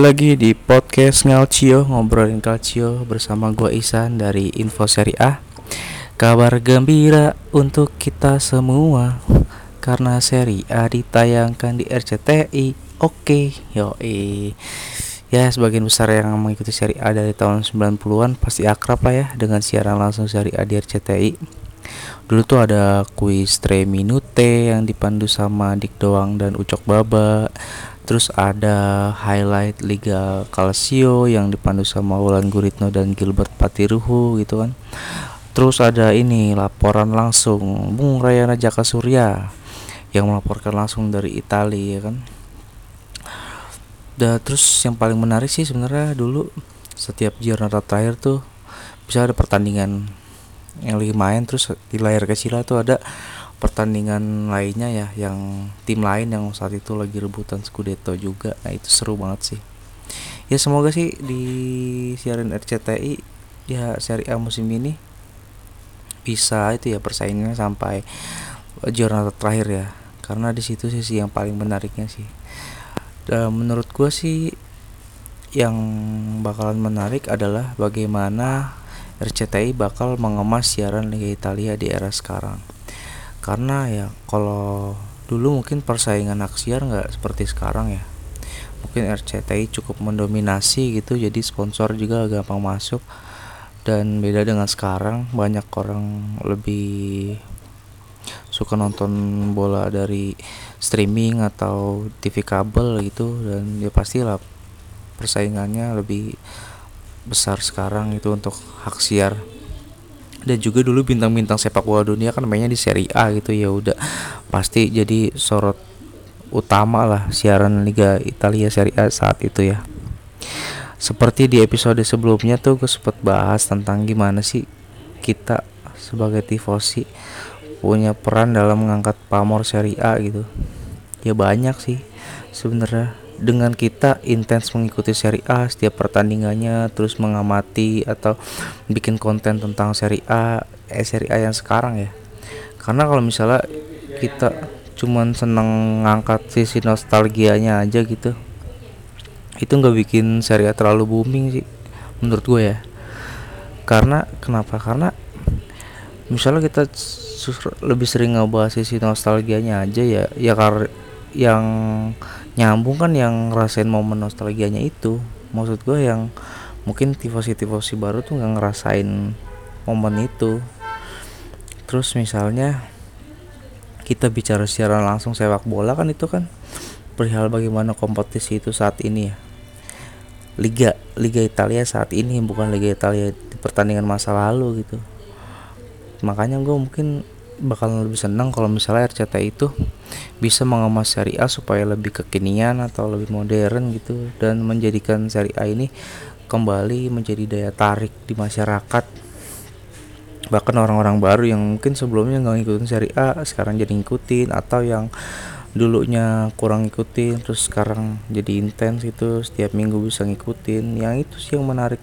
Lagi di podcast Ngalcio ngobrolin calcio bersama gue Isan dari Info Seri A. Kabar gembira untuk kita semua karena Seri A ditayangkan di RCTI. Oke, yoi. Ya, sebagian besar yang mengikuti Seri A dari tahun 90-an pasti akrab lah ya dengan siaran langsung Seri A di RCTI. Dulu tuh ada kuis 3 minute yang dipandu sama Dik Doang dan Ucok Baba Terus ada highlight Liga Calcio yang dipandu sama Wulan Guritno dan Gilbert Patiruhu gitu kan. Terus ada ini laporan langsung Bung Rayana Jaka Surya yang melaporkan langsung dari Italia ya kan. Dan terus yang paling menarik sih sebenarnya dulu setiap jurnal terakhir tuh bisa ada pertandingan yang lagi main terus di layar kecil tuh ada pertandingan lainnya ya yang tim lain yang saat itu lagi rebutan Scudetto juga. Nah itu seru banget sih. Ya semoga sih di siaran RCTI ya seri A musim ini bisa itu ya persaingannya sampai juara terakhir ya. Karena di situ sih yang paling menariknya sih. Dan menurut gue sih yang bakalan menarik adalah bagaimana RCTI bakal mengemas siaran Liga Italia di era sekarang karena ya kalau dulu mungkin persaingan aksiar nggak seperti sekarang ya. Mungkin RCTI cukup mendominasi gitu jadi sponsor juga gampang masuk. Dan beda dengan sekarang banyak orang lebih suka nonton bola dari streaming atau TV kabel gitu dan ya pastilah persaingannya lebih besar sekarang itu untuk hak siar dan juga dulu bintang-bintang sepak bola dunia kan mainnya di Serie A gitu ya udah. Pasti jadi sorot utama lah siaran Liga Italia Serie A saat itu ya. Seperti di episode sebelumnya tuh gue sempat bahas tentang gimana sih kita sebagai tifosi punya peran dalam mengangkat pamor Serie A gitu. Ya banyak sih sebenarnya dengan kita intens mengikuti seri A setiap pertandingannya terus mengamati atau bikin konten tentang seri A eh seri A yang sekarang ya. Karena kalau misalnya kita cuman seneng ngangkat sisi nostalgianya aja gitu itu nggak bikin seri A terlalu booming sih menurut gue ya. Karena kenapa? Karena misalnya kita lebih sering ngebahas sisi nostalgianya aja ya ya kar yang nyambung kan yang ngerasain momen nostalgianya itu. Maksud gue yang mungkin tifosi-tifosi baru tuh nggak ngerasain momen itu. Terus misalnya kita bicara secara langsung sepak bola kan itu kan perihal bagaimana kompetisi itu saat ini ya. Liga Liga Italia saat ini bukan Liga Italia di pertandingan masa lalu gitu. Makanya gue mungkin bakalan lebih senang kalau misalnya RCTI itu bisa mengemas seri A supaya lebih kekinian atau lebih modern gitu. Dan menjadikan seri A ini kembali menjadi daya tarik di masyarakat. Bahkan orang-orang baru yang mungkin sebelumnya nggak ngikutin seri A sekarang jadi ngikutin atau yang dulunya kurang ngikutin terus sekarang jadi intens itu setiap minggu bisa ngikutin. Yang itu sih yang menarik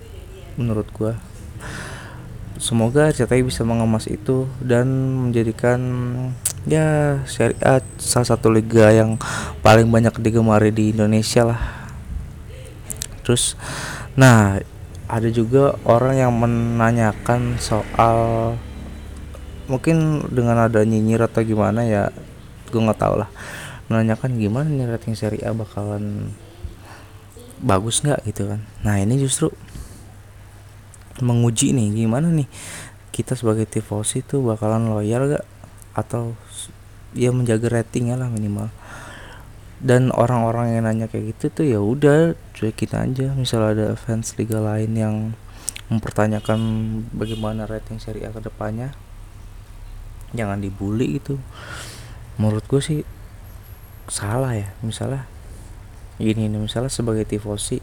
menurut gua semoga RCTI bisa mengemas itu dan menjadikan ya seri A salah satu liga yang paling banyak digemari di Indonesia lah. Terus nah ada juga orang yang menanyakan soal mungkin dengan ada nyinyir atau gimana ya gue nggak tahu lah. Menanyakan gimana nih rating seri A bakalan bagus nggak gitu kan. Nah ini justru menguji nih gimana nih? Kita sebagai tifosi tuh bakalan loyal gak? Atau ya menjaga ratingnya lah minimal. Dan orang-orang yang nanya kayak gitu tuh ya udah cuekin aja. Misal ada fans liga lain yang mempertanyakan bagaimana rating seri A ke depannya jangan dibully gitu. Menurut gue sih salah ya. Misalnya gini nih misalnya sebagai tifosi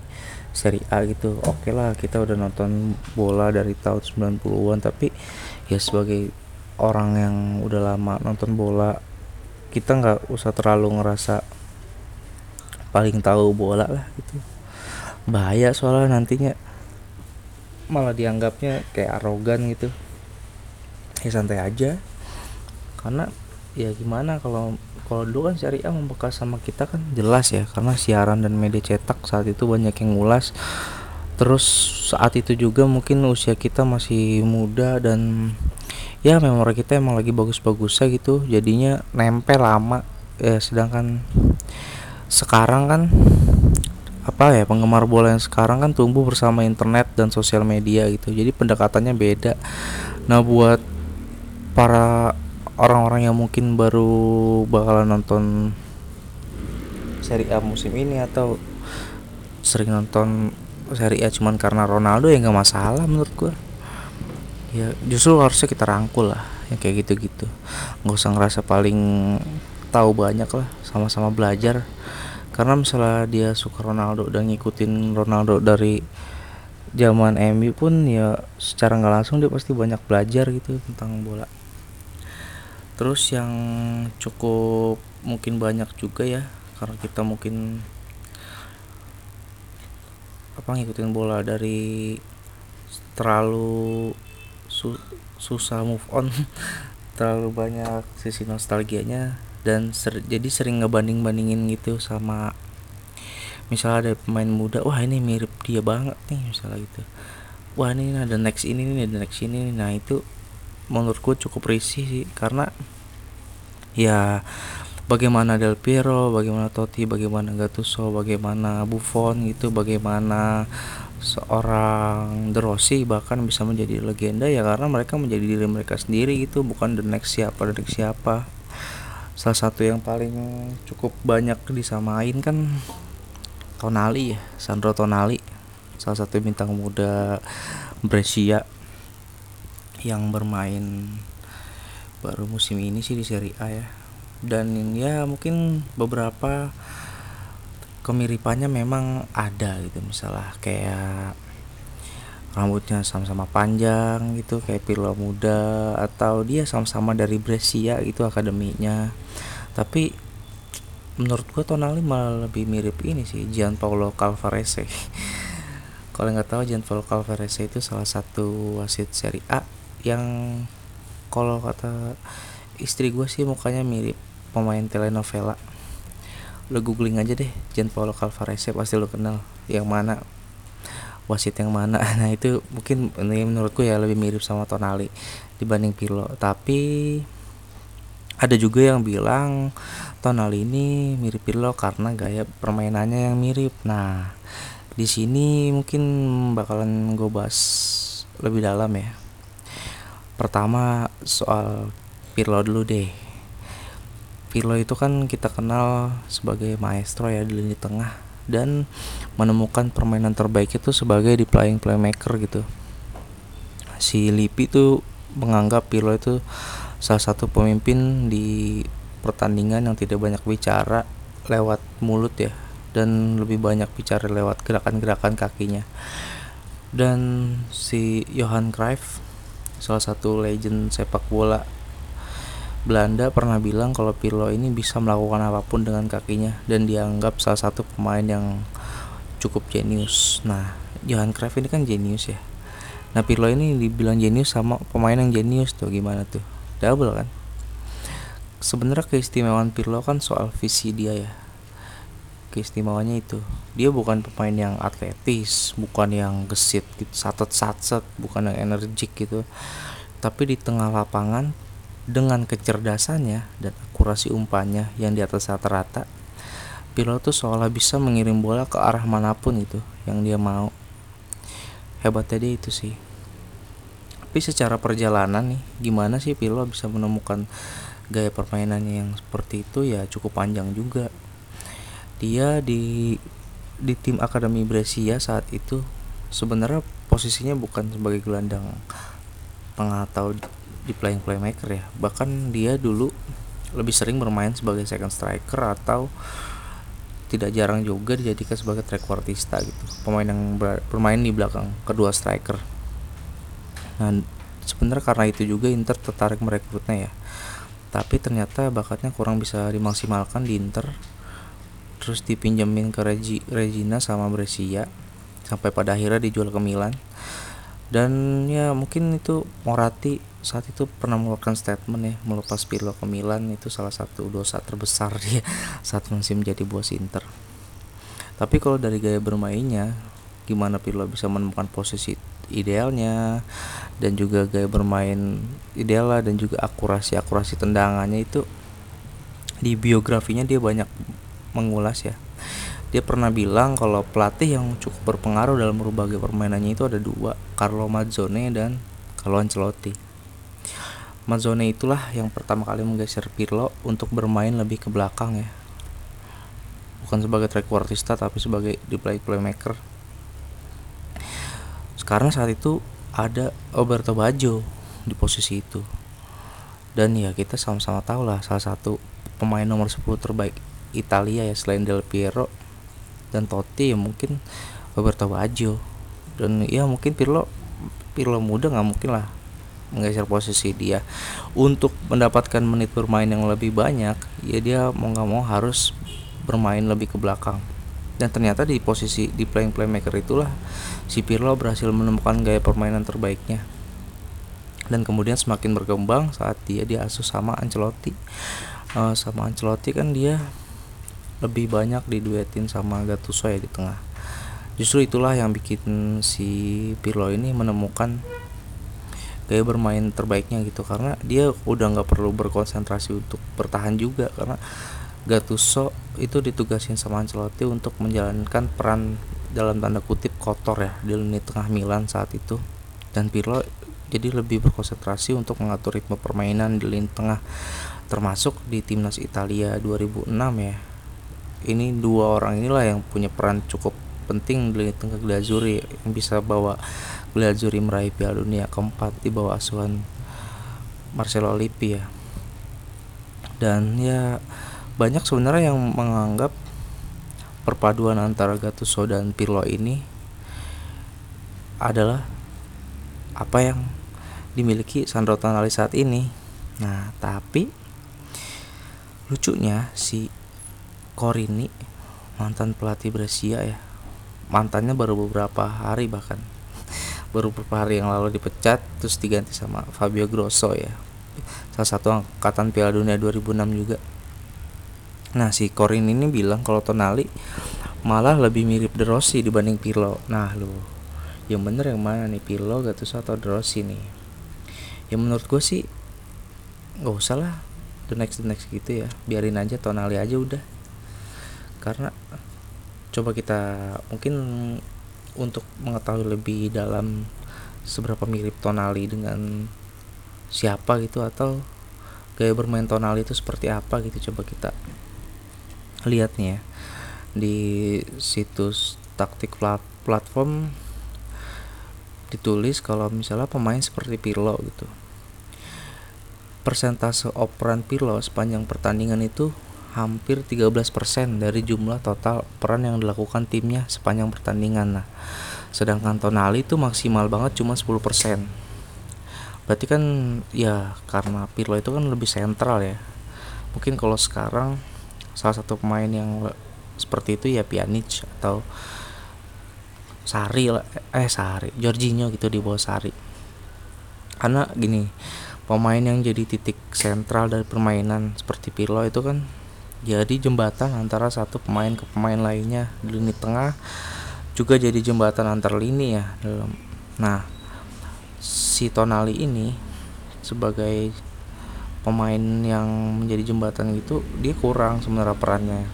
seri A gitu. Oke okay lah kita udah nonton bola dari tahun 90-an tapi ya sebagai orang yang udah lama nonton bola kita nggak usah terlalu ngerasa paling tahu bola lah gitu. Bahaya soalnya nantinya. Malah dianggapnya kayak arogan gitu. Ya santai aja. Karena ya gimana kalau kalau dulu kan A membekas sama kita kan jelas ya karena siaran dan media cetak saat itu banyak yang ngulas. Terus saat itu juga mungkin usia kita masih muda dan ya memori kita emang lagi bagus-bagusnya gitu jadinya nempel lama. Ya sedangkan sekarang kan apa ya penggemar bola yang sekarang kan tumbuh bersama internet dan sosial media gitu jadi pendekatannya beda. Nah buat para orang-orang yang mungkin baru bakalan nonton seri A musim ini atau sering nonton seri A cuman karena Ronaldo ya nggak masalah menurut gua. Ya justru harusnya kita rangkul lah yang kayak gitu-gitu. Nggak usah ngerasa paling tahu banyak lah sama-sama belajar. Karena misalnya dia suka Ronaldo dan ngikutin Ronaldo dari zaman MU pun ya secara nggak langsung dia pasti banyak belajar gitu tentang bola terus yang cukup mungkin banyak juga ya karena kita mungkin apa ngikutin bola dari terlalu su susah move on terlalu banyak sisi nostalgianya dan ser jadi sering ngebanding-bandingin gitu sama misalnya ada pemain muda wah ini mirip dia banget nih misalnya gitu. Wah ini ada next ini nih ada next ini nah itu menurutku cukup risih sih karena ya bagaimana Del Piero, bagaimana Totti, bagaimana Gattuso, bagaimana Buffon gitu, bagaimana seorang De Rossi bahkan bisa menjadi legenda ya karena mereka menjadi diri mereka sendiri gitu, bukan the next siapa, the next siapa. Salah satu yang paling cukup banyak disamain kan Tonali ya Sandro Tonali salah satu bintang muda Brescia yang bermain baru musim ini sih di Serie A ya. Dan ya mungkin beberapa kemiripannya memang ada gitu. Misalnya kayak rambutnya sama-sama panjang gitu kayak Pirlo muda atau dia sama-sama dari Brescia itu akademinya. Tapi menurut gua Tonali malah lebih mirip ini sih Gianpaolo Calvarese. Kalau nggak tahu Gianpaolo Calvarese itu salah satu wasit Serie A yang kalau kata istri gue sih mukanya mirip pemain telenovela. Lo googling aja deh Gianpaolo Calvarese pasti lo kenal. Yang mana? Wasit yang mana? Nah itu mungkin ini menurutku ya lebih mirip sama Tonali dibanding Pirlo. Tapi ada juga yang bilang Tonali ini mirip Pirlo karena gaya permainannya yang mirip. Nah di sini mungkin bakalan gue bahas lebih dalam ya pertama soal Pirlo dulu deh. Pirlo itu kan kita kenal sebagai maestro ya di lini tengah dan menemukan permainan terbaik itu sebagai di playing playmaker gitu. Si Lipi tuh menganggap Pirlo itu salah satu pemimpin di pertandingan yang tidak banyak bicara lewat mulut ya dan lebih banyak bicara lewat gerakan-gerakan kakinya. Dan si Johan Cruyff salah satu legend sepak bola Belanda pernah bilang kalau Pirlo ini bisa melakukan apa pun dengan kakinya dan dianggap salah satu pemain yang cukup jenius. Nah, Johan Cruyff ini kan jenius ya. Nah, Pirlo ini dibilang jenius sama pemain yang jenius tuh gimana tuh? Double kan? Sebenarnya keistimewaan Pirlo kan soal visi dia ya. Keistimewaannya itu, dia bukan pemain yang atletis, bukan yang gesit gitu, satet-satet, bukan yang energik gitu. Tapi di tengah lapangan dengan kecerdasannya dan akurasi umpannya yang di atas rata-rata, Pirlo tuh seolah bisa mengirim bola ke arah mana pun itu yang dia mau. Hebatnya dia itu sih. Tapi secara perjalanan nih, gimana sih Pirlo bisa menemukan gaya permainannya yang seperti itu ya cukup panjang juga. Dia di di tim Akademi Brescia saat itu sebenarnya posisinya bukan sebagai gelandang tengah atau di playing playmaker ya. Bahkan dia dulu lebih sering bermain sebagai second striker atau tidak jarang juga dijadikan sebagai trequartista gitu. Pemain yang bermain di belakang kedua striker. Nah sebenarnya karena itu juga Inter tertarik merekrutnya ya. Tapi ternyata bakatnya kurang bisa dimaksimalkan di Inter terus dipinjemin ke Regi, Regina sama Brescia sampai pada akhirnya dijual ke Milan dan ya mungkin itu Moratti saat itu pernah mengeluarkan statement ya melepas Pirlo ke Milan itu salah satu dosa terbesar dia saat masih menjadi bos Inter. Tapi kalau dari gaya bermainnya, gimana Pirlo bisa menemukan posisi idealnya dan juga gaya bermain ideal dan juga akurasi akurasi tendangannya itu di biografinya dia banyak mengulas ya dia pernah bilang kalau pelatih yang cukup berpengaruh dalam merubah gaya permainannya itu ada dua Carlo Mazzone dan Carlo Ancelotti Mazzone itulah yang pertama kali menggeser Pirlo untuk bermain lebih ke belakang ya. Bukan sebagai trequartista tapi sebagai di play playmaker. Sekarang saat itu ada Roberto Baggio di posisi itu. Dan ya kita sama-sama tahu lah salah satu pemain nomor 10 terbaik Italia ya selain Del Piero dan Totti ya mungkin Roberto Baggio. Dan ya mungkin Pirlo Pirlo muda nggak mungkin lah menggeser posisi dia. Untuk mendapatkan menit bermain yang lebih banyak ya dia mau nggak mau harus bermain lebih ke belakang. Dan ternyata di posisi di playing playmaker itulah si Pirlo berhasil menemukan gaya permainan terbaiknya. Dan kemudian semakin berkembang saat dia diasuh sama Ancelotti. Uh, sama Ancelotti kan dia lebih banyak diduetin sama Gattuso ya di tengah. Justru itulah yang bikin si Pirlo ini menemukan gaya bermain terbaiknya gitu. Karena dia udah nggak perlu berkonsentrasi untuk bertahan juga. Karena Gattuso itu ditugasin sama Ancelotti untuk menjalankan peran dalam tanda kutip kotor ya di lini tengah Milan saat itu. Dan Pirlo jadi lebih berkonsentrasi untuk mengatur ritme permainan di lini tengah termasuk di timnas Italia 2006 ya ini dua orang inilah yang punya peran cukup penting di tengah Glazuri yang bisa bawa Glazuri meraih Piala Dunia keempat di bawah asuhan Marcelo Lippi ya. Dan ya banyak sebenarnya yang menganggap perpaduan antara Gattuso dan Pirlo ini adalah apa yang dimiliki Sandro Tonali saat ini. Nah, tapi lucunya si Corini mantan pelatih Brescia ya. Mantannya baru beberapa hari bahkan. Baru beberapa hari yang lalu dipecat terus diganti sama Fabio Grosso ya. Salah satu angkatan Piala Dunia 2006 juga. Nah si Corin ini bilang kalau Tonali malah lebih mirip De Rossi dibanding Pirlo. Nah lu yang bener yang mana nih? Pirlo Gattuso atau De Rossi nih? Ya menurut gue sih nggak usah lah. The next the next gitu ya. Biarin aja Tonali aja udah karena coba kita mungkin untuk mengetahui lebih dalam seberapa mirip Tonali dengan siapa gitu atau gaya bermain Tonali itu seperti apa gitu coba kita lihat ya. Di situs taktik platform ditulis kalau misalnya pemain seperti Pirlo gitu. Persentase operan Pirlo sepanjang pertandingan itu hampir 13% dari jumlah total peran yang dilakukan timnya sepanjang pertandingan. Nah, sedangkan Tonali itu maksimal banget cuma 10%. Berarti kan ya karena Pirlo itu kan lebih sentral ya. Mungkin kalau sekarang salah satu pemain yang seperti itu ya Pjanic atau Sari eh Sari, Jorginho gitu di bawah Sari. Karena gini, pemain yang jadi titik sentral dari permainan seperti Pirlo itu kan jadi jembatan antara satu pemain ke pemain lainnya di lini tengah juga jadi jembatan antar lini ya dalam. Nah si Tonali ini sebagai pemain yang menjadi jembatan itu dia kurang sebenarnya perannya.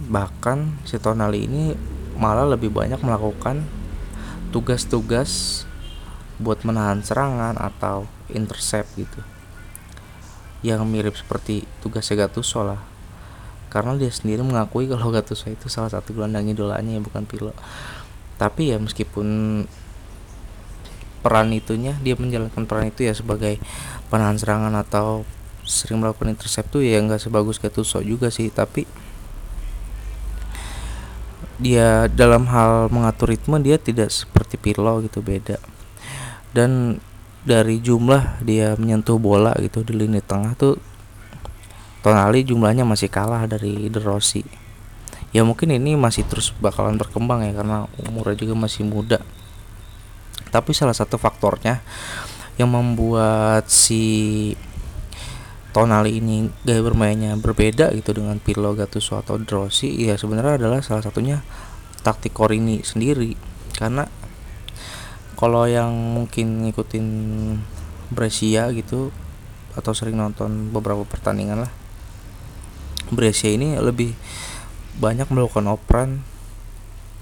Bahkan si Tonali ini malah lebih banyak melakukan tugas-tugas buat menahan serangan atau intercept gitu yang mirip seperti tugasnya Gattuso lah. Karena dia sendiri mengakui kalau Gattuso itu salah satu gelandang idolanya ya bukan Pirlo. Tapi ya meskipun peran itunya dia menjalankan peran itu ya sebagai penahan serangan atau sering melakukan intercept tuh ya nggak sebagus Gattuso juga sih. Tapi dia dalam hal mengatur ritme dia tidak seperti Pirlo gitu beda. Dan dari jumlah dia menyentuh bola gitu di lini tengah tuh Tonali jumlahnya masih kalah dari De Rossi. Ya mungkin ini masih terus bakalan berkembang ya karena umurnya juga masih muda. Tapi salah satu faktornya yang membuat si Tonali ini gaya bermainnya berbeda gitu dengan Pirlo, Gattuso atau Rossi ya sebenarnya adalah salah satunya taktik Corini sendiri. Karena kalau yang mungkin ngikutin Brescia gitu atau sering nonton beberapa pertandingan lah Brescia ini lebih banyak melakukan operan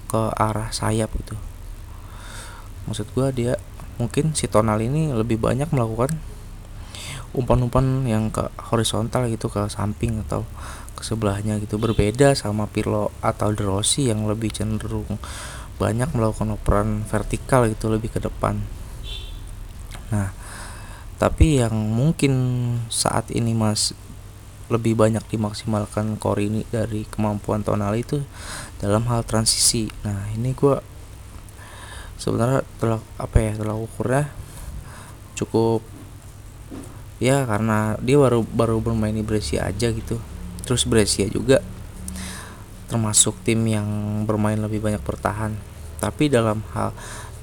ke arah sayap gitu. Maksud gua dia mungkin si tonal ini lebih banyak melakukan umpan-umpan yang ke horizontal gitu ke samping atau ke sebelahnya gitu. Berbeda sama Pirlo atau De Rossi yang lebih cenderung banyak melakukan operan vertikal gitu lebih ke depan. Nah tapi yang mungkin saat ini mas lebih banyak dimaksimalkan core ini dari kemampuan tonal itu dalam hal transisi. Nah ini gue sebenarnya telah apa ya telah ukurnya cukup ya karena dia baru baru bermain di Brescia aja gitu. Terus Brescia juga termasuk tim yang bermain lebih banyak bertahan. Tapi dalam hal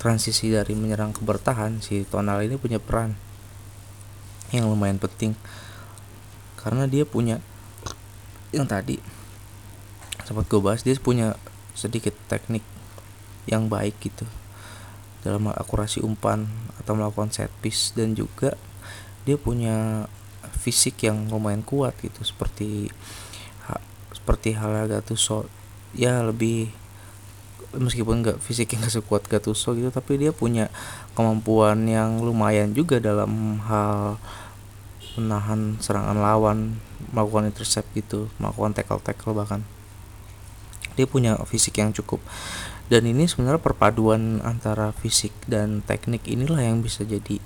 transisi dari menyerang ke bertahan si Tonal ini punya peran yang lumayan penting. Karena dia punya yang tadi sempat gue bahas dia punya sedikit teknik yang baik gitu. Dalam akurasi umpan atau melakukan set piece dan juga dia punya fisik yang lumayan kuat gitu seperti seperti hal Gattuso ya lebih meskipun nggak fisiknya nggak sekuat Gattuso gitu tapi dia punya kemampuan yang lumayan juga dalam hal menahan serangan lawan melakukan intercept gitu melakukan tackle tackle bahkan. Dia punya fisik yang cukup. Dan ini sebenarnya perpaduan antara fisik dan teknik inilah yang bisa jadi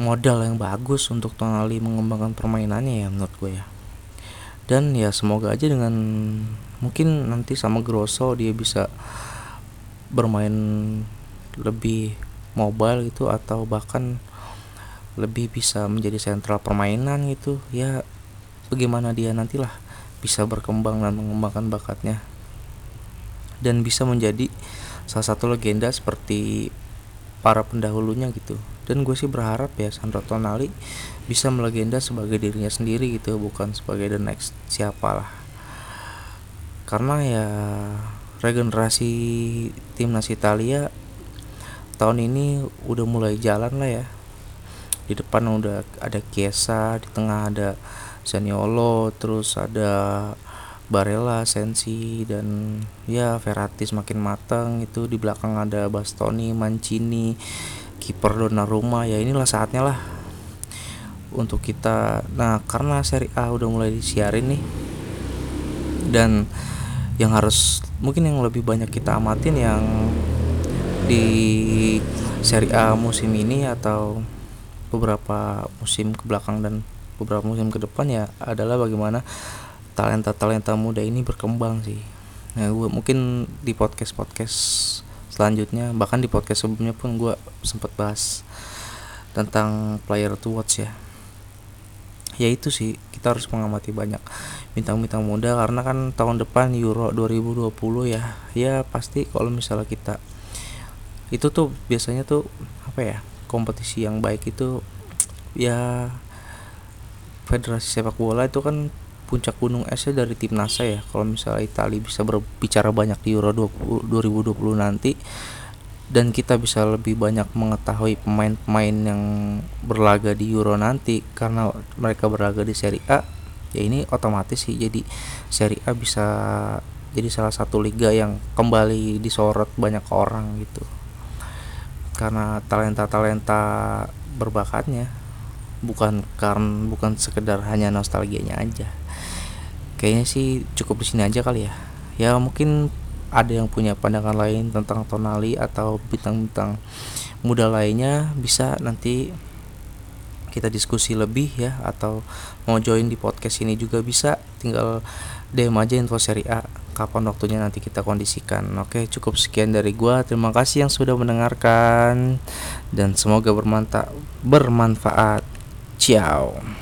modal yang bagus untuk Tonali mengembangkan permainannya ya menurut gue ya dan ya semoga aja dengan mungkin nanti sama Grosso dia bisa bermain lebih mobile gitu atau bahkan lebih bisa menjadi sentral permainan gitu. Ya bagaimana dia nantilah bisa berkembang dan mengembangkan bakatnya. Dan bisa menjadi salah satu legenda seperti para pendahulunya gitu dan gue sih berharap ya Sandro Tonali bisa melegenda sebagai dirinya sendiri gitu bukan sebagai the next siapa lah karena ya regenerasi timnas Italia tahun ini udah mulai jalan lah ya. Di depan udah ada Chiesa di tengah ada Zaniolo terus ada Barella, Sensi dan ya Verratti semakin matang. Itu di belakang ada Bastoni, Mancini, kiper Donnarumma ya inilah saatnya lah untuk kita nah karena seri A udah mulai disiarin nih dan yang harus mungkin yang lebih banyak kita amatin yang di seri A musim ini atau beberapa musim ke belakang dan beberapa musim ke depan ya adalah bagaimana talenta-talenta muda ini berkembang sih. Nah, gue mungkin di podcast-podcast selanjutnya. Bahkan di podcast sebelumnya pun gue sempat bahas tentang player to watch ya. Ya itu sih kita harus mengamati banyak bintang-bintang muda karena kan tahun depan Euro 2020 ya. Ya pasti kalau misalnya kita itu tuh biasanya tuh apa ya kompetisi yang baik itu ya federasi sepak bola itu kan puncak gunung esnya dari tim NASA ya. Kalau misalnya Italia bisa berbicara banyak di Euro 20, 2020 nanti dan kita bisa lebih banyak mengetahui pemain-pemain yang berlaga di Euro nanti karena mereka berlaga di Serie A ya ini otomatis sih. Jadi Serie A bisa jadi salah satu liga yang kembali disorot banyak orang gitu. Karena talenta-talenta berbakatnya bukan karena bukan sekedar hanya nostalgianya aja kayaknya sih cukup di sini aja kali ya. Ya mungkin ada yang punya pandangan lain tentang Tonali atau bintang-bintang muda lainnya bisa nanti kita diskusi lebih ya atau mau join di podcast ini juga bisa. Tinggal DM aja info seri A kapan waktunya nanti kita kondisikan. Oke cukup sekian dari gua. Terima kasih yang sudah mendengarkan dan semoga bermanfaat bermanfaat. Ciao